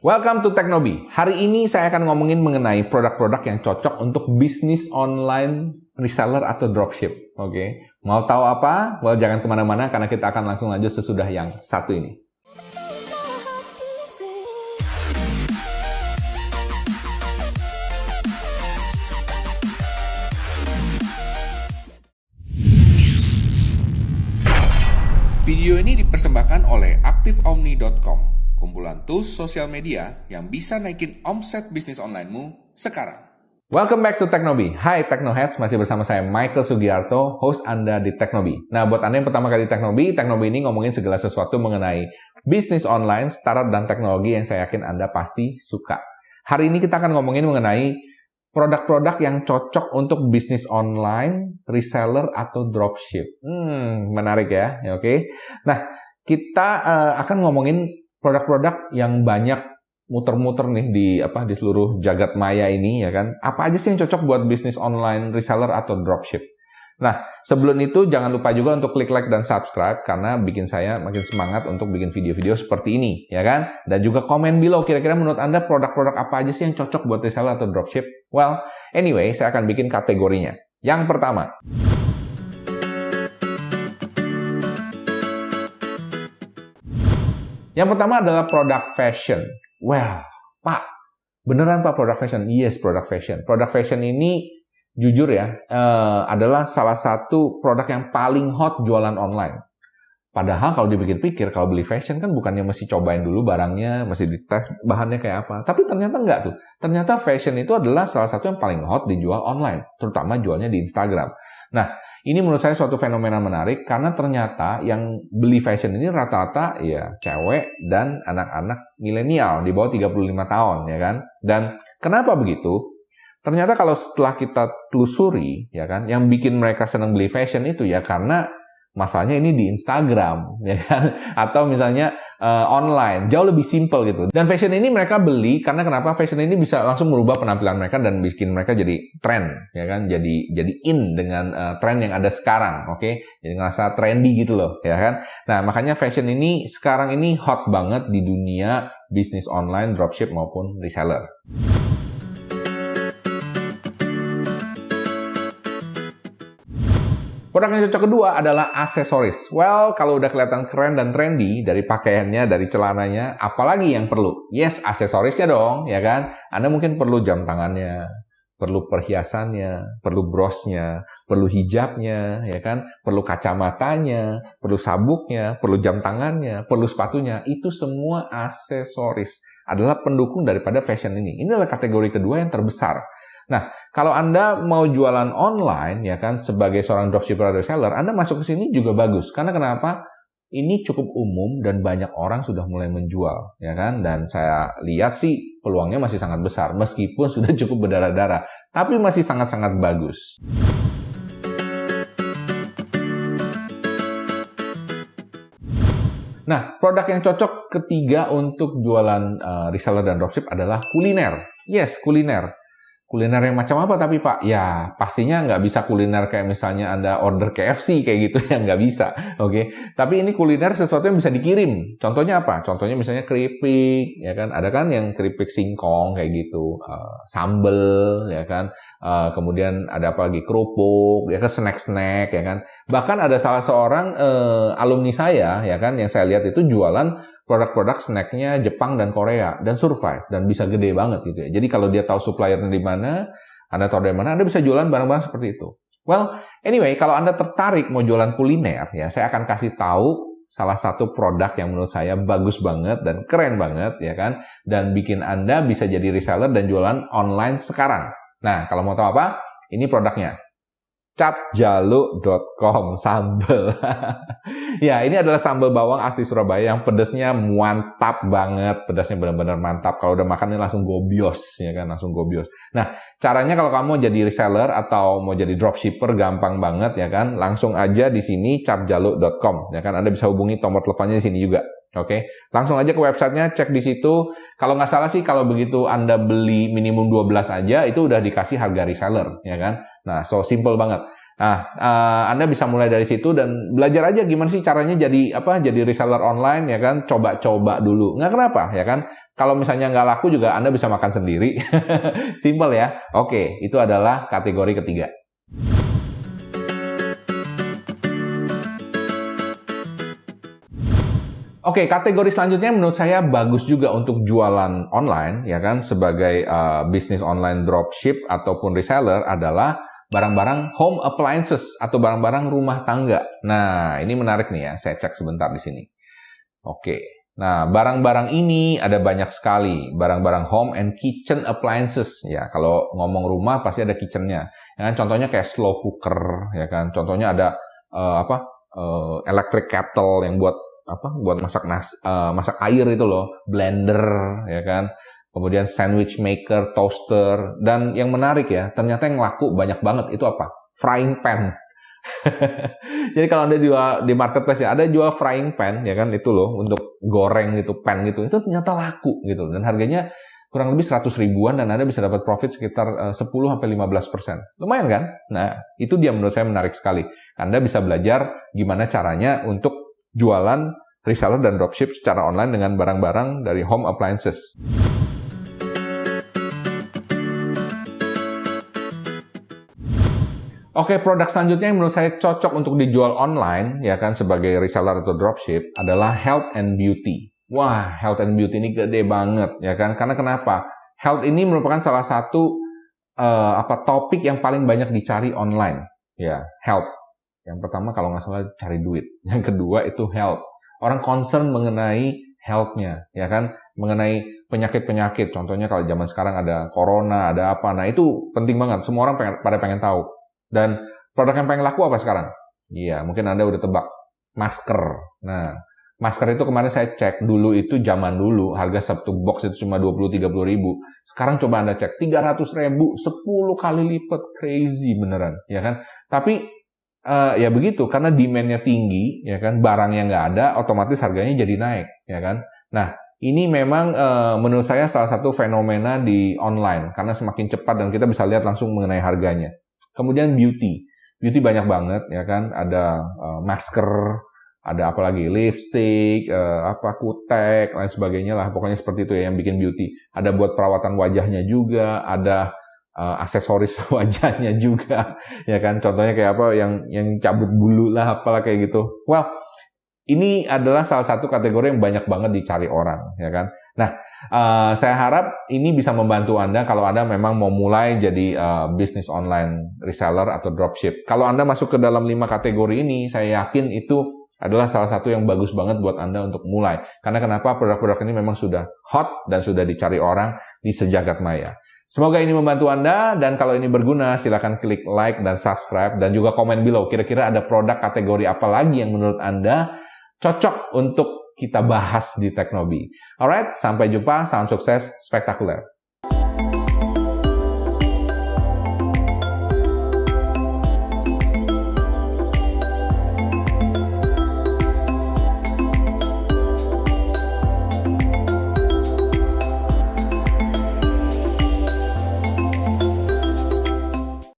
Welcome to Teknobi. Hari ini saya akan ngomongin mengenai produk-produk yang cocok untuk bisnis online reseller atau dropship. Oke, okay? mau tahu apa? Well, jangan ke mana-mana karena kita akan langsung lanjut sesudah yang satu ini. Video ini dipersembahkan oleh AktifOmni.com kumpulan tools sosial media yang bisa naikin omset bisnis onlinemu sekarang. Welcome back to Teknobi. Hai Teknoheads, masih bersama saya Michael Sugiarto, host Anda di Teknobi. Nah, buat Anda yang pertama kali di Teknobi, Teknobi ini ngomongin segala sesuatu mengenai bisnis online, startup, dan teknologi yang saya yakin Anda pasti suka. Hari ini kita akan ngomongin mengenai produk-produk yang cocok untuk bisnis online, reseller, atau dropship. Hmm, menarik ya, oke. Okay? Nah, kita uh, akan ngomongin produk-produk yang banyak muter-muter nih di apa di seluruh jagat maya ini ya kan. Apa aja sih yang cocok buat bisnis online reseller atau dropship? Nah, sebelum itu jangan lupa juga untuk klik like dan subscribe karena bikin saya makin semangat untuk bikin video-video seperti ini, ya kan? Dan juga komen below kira-kira menurut Anda produk-produk apa aja sih yang cocok buat reseller atau dropship? Well, anyway, saya akan bikin kategorinya. Yang pertama, Yang pertama adalah produk fashion. Well, Pak, beneran Pak produk fashion? Yes, produk fashion. Produk fashion ini jujur ya, uh, adalah salah satu produk yang paling hot jualan online. Padahal kalau dipikir-pikir, kalau beli fashion kan bukannya mesti cobain dulu barangnya, mesti dites bahannya kayak apa. Tapi ternyata enggak tuh. Ternyata fashion itu adalah salah satu yang paling hot dijual online, terutama jualnya di Instagram. Nah, ini menurut saya suatu fenomena menarik karena ternyata yang beli fashion ini rata-rata ya cewek dan anak-anak milenial di bawah 35 tahun ya kan. Dan kenapa begitu? Ternyata kalau setelah kita telusuri ya kan, yang bikin mereka senang beli fashion itu ya karena masalahnya ini di Instagram ya kan atau misalnya uh, online. Jauh lebih simple gitu. Dan fashion ini mereka beli karena kenapa? Fashion ini bisa langsung merubah penampilan mereka dan bikin mereka jadi tren ya kan? Jadi jadi in dengan uh, tren yang ada sekarang oke? Okay? jadi ngerasa trendy gitu loh ya kan? Nah makanya fashion ini sekarang ini hot banget di dunia bisnis online dropship maupun reseller Produk yang cocok kedua adalah aksesoris. Well, kalau udah kelihatan keren dan trendy dari pakaiannya, dari celananya, apalagi yang perlu? Yes, aksesorisnya dong, ya kan? Anda mungkin perlu jam tangannya, perlu perhiasannya, perlu brosnya, perlu hijabnya, ya kan? Perlu kacamatanya, perlu sabuknya, perlu jam tangannya, perlu sepatunya. Itu semua aksesoris adalah pendukung daripada fashion ini. Ini adalah kategori kedua yang terbesar. Nah, kalau Anda mau jualan online, ya kan, sebagai seorang dropshipper atau seller, Anda masuk ke sini juga bagus. Karena kenapa? Ini cukup umum dan banyak orang sudah mulai menjual, ya kan? Dan saya lihat sih peluangnya masih sangat besar, meskipun sudah cukup berdarah-darah, tapi masih sangat-sangat bagus. Nah, produk yang cocok ketiga untuk jualan uh, reseller dan dropship adalah kuliner. Yes, kuliner. Kuliner yang macam apa tapi Pak? Ya pastinya nggak bisa kuliner kayak misalnya Anda order KFC kayak gitu ya nggak bisa. Oke. Okay? Tapi ini kuliner sesuatu yang bisa dikirim. Contohnya apa? Contohnya misalnya keripik ya kan. Ada kan yang keripik singkong kayak gitu. Uh, sambel ya kan. Uh, kemudian ada apa lagi kerupuk ya kan snack-snack ya kan. Bahkan ada salah seorang uh, alumni saya ya kan yang saya lihat itu jualan produk-produk snacknya Jepang dan Korea dan survive dan bisa gede banget gitu ya. Jadi kalau dia tahu suppliernya di mana, Anda tahu dari mana, Anda bisa jualan barang-barang seperti itu. Well, anyway, kalau Anda tertarik mau jualan kuliner ya, saya akan kasih tahu salah satu produk yang menurut saya bagus banget dan keren banget ya kan dan bikin Anda bisa jadi reseller dan jualan online sekarang. Nah, kalau mau tahu apa? Ini produknya capjaluk.com sambel. ya, ini adalah sambal bawang asli Surabaya yang pedasnya mantap banget. Pedasnya benar-benar mantap. Kalau udah makan ini langsung gobios, ya kan? Langsung gobios. Nah, caranya kalau kamu jadi reseller atau mau jadi dropshipper gampang banget ya kan? Langsung aja di sini capjaluk.com ya kan? Anda bisa hubungi nomor teleponnya di sini juga. Oke, langsung aja ke websitenya, cek di situ. Kalau nggak salah sih, kalau begitu Anda beli minimum 12 aja, itu udah dikasih harga reseller, ya kan? Nah, so simple banget. Nah, uh, Anda bisa mulai dari situ dan belajar aja gimana sih caranya jadi apa? Jadi reseller online ya kan? Coba-coba dulu. Nggak kenapa ya kan? Kalau misalnya nggak laku juga Anda bisa makan sendiri. Simple ya. Oke, itu adalah kategori ketiga. Oke, kategori selanjutnya menurut saya bagus juga untuk jualan online, ya kan, sebagai uh, bisnis online dropship ataupun reseller adalah barang-barang home appliances atau barang-barang rumah tangga. Nah, ini menarik nih ya, saya cek sebentar di sini. Oke. Nah, barang-barang ini ada banyak sekali, barang-barang home and kitchen appliances ya. Kalau ngomong rumah pasti ada kitchennya. Ya kan? Contohnya kayak slow cooker, ya kan. Contohnya ada uh, apa? Uh, electric kettle yang buat apa? Buat masak nasi, uh, masak air itu loh, blender, ya kan kemudian sandwich maker, toaster, dan yang menarik ya, ternyata yang laku banyak banget itu apa? Frying pan. Jadi kalau anda jual di marketplace ya ada jual frying pan ya kan itu loh untuk goreng gitu pan gitu itu ternyata laku gitu dan harganya kurang lebih 100 ribuan dan anda bisa dapat profit sekitar 10 eh, sampai 15 persen lumayan kan? Nah itu dia menurut saya menarik sekali. Anda bisa belajar gimana caranya untuk jualan reseller dan dropship secara online dengan barang-barang dari home appliances. Oke, produk selanjutnya yang menurut saya cocok untuk dijual online, ya kan, sebagai reseller atau dropship, adalah health and beauty. Wah, health and beauty ini gede banget, ya kan? Karena kenapa? Health ini merupakan salah satu uh, apa topik yang paling banyak dicari online, ya, health. Yang pertama kalau nggak salah cari duit. Yang kedua itu health. Orang concern mengenai health-nya, ya kan? Mengenai penyakit-penyakit. Contohnya kalau zaman sekarang ada corona, ada apa. Nah, itu penting banget. Semua orang pengen, pada pengen tahu dan produk yang paling laku apa sekarang? Iya, mungkin Anda udah tebak. Masker. Nah, masker itu kemarin saya cek dulu itu zaman dulu harga satu box itu cuma 20-30 ribu. Sekarang coba Anda cek 300 ribu, 10 kali lipat. Crazy beneran, ya kan? Tapi uh, ya begitu, karena demand-nya tinggi, ya kan? Barangnya nggak ada, otomatis harganya jadi naik, ya kan? Nah, ini memang uh, menurut saya salah satu fenomena di online karena semakin cepat dan kita bisa lihat langsung mengenai harganya. Kemudian beauty. Beauty banyak banget ya kan, ada uh, masker, ada apa lagi lipstick, uh, apa kutek, lain sebagainya lah. Pokoknya seperti itu ya yang bikin beauty. Ada buat perawatan wajahnya juga, ada uh, aksesoris wajahnya juga, ya kan. Contohnya kayak apa yang yang cabut bulu lah, apalah kayak gitu. Well, ini adalah salah satu kategori yang banyak banget dicari orang, ya kan. Nah, Uh, saya harap ini bisa membantu Anda kalau Anda memang mau mulai jadi uh, bisnis online reseller atau dropship. Kalau Anda masuk ke dalam lima kategori ini, saya yakin itu adalah salah satu yang bagus banget buat Anda untuk mulai. Karena kenapa produk-produk ini memang sudah hot dan sudah dicari orang di sejagat maya. Semoga ini membantu Anda dan kalau ini berguna silahkan klik like dan subscribe dan juga komen below. Kira-kira ada produk kategori apa lagi yang menurut Anda cocok untuk kita bahas di Teknobi. Alright, sampai jumpa, salam sukses, spektakuler.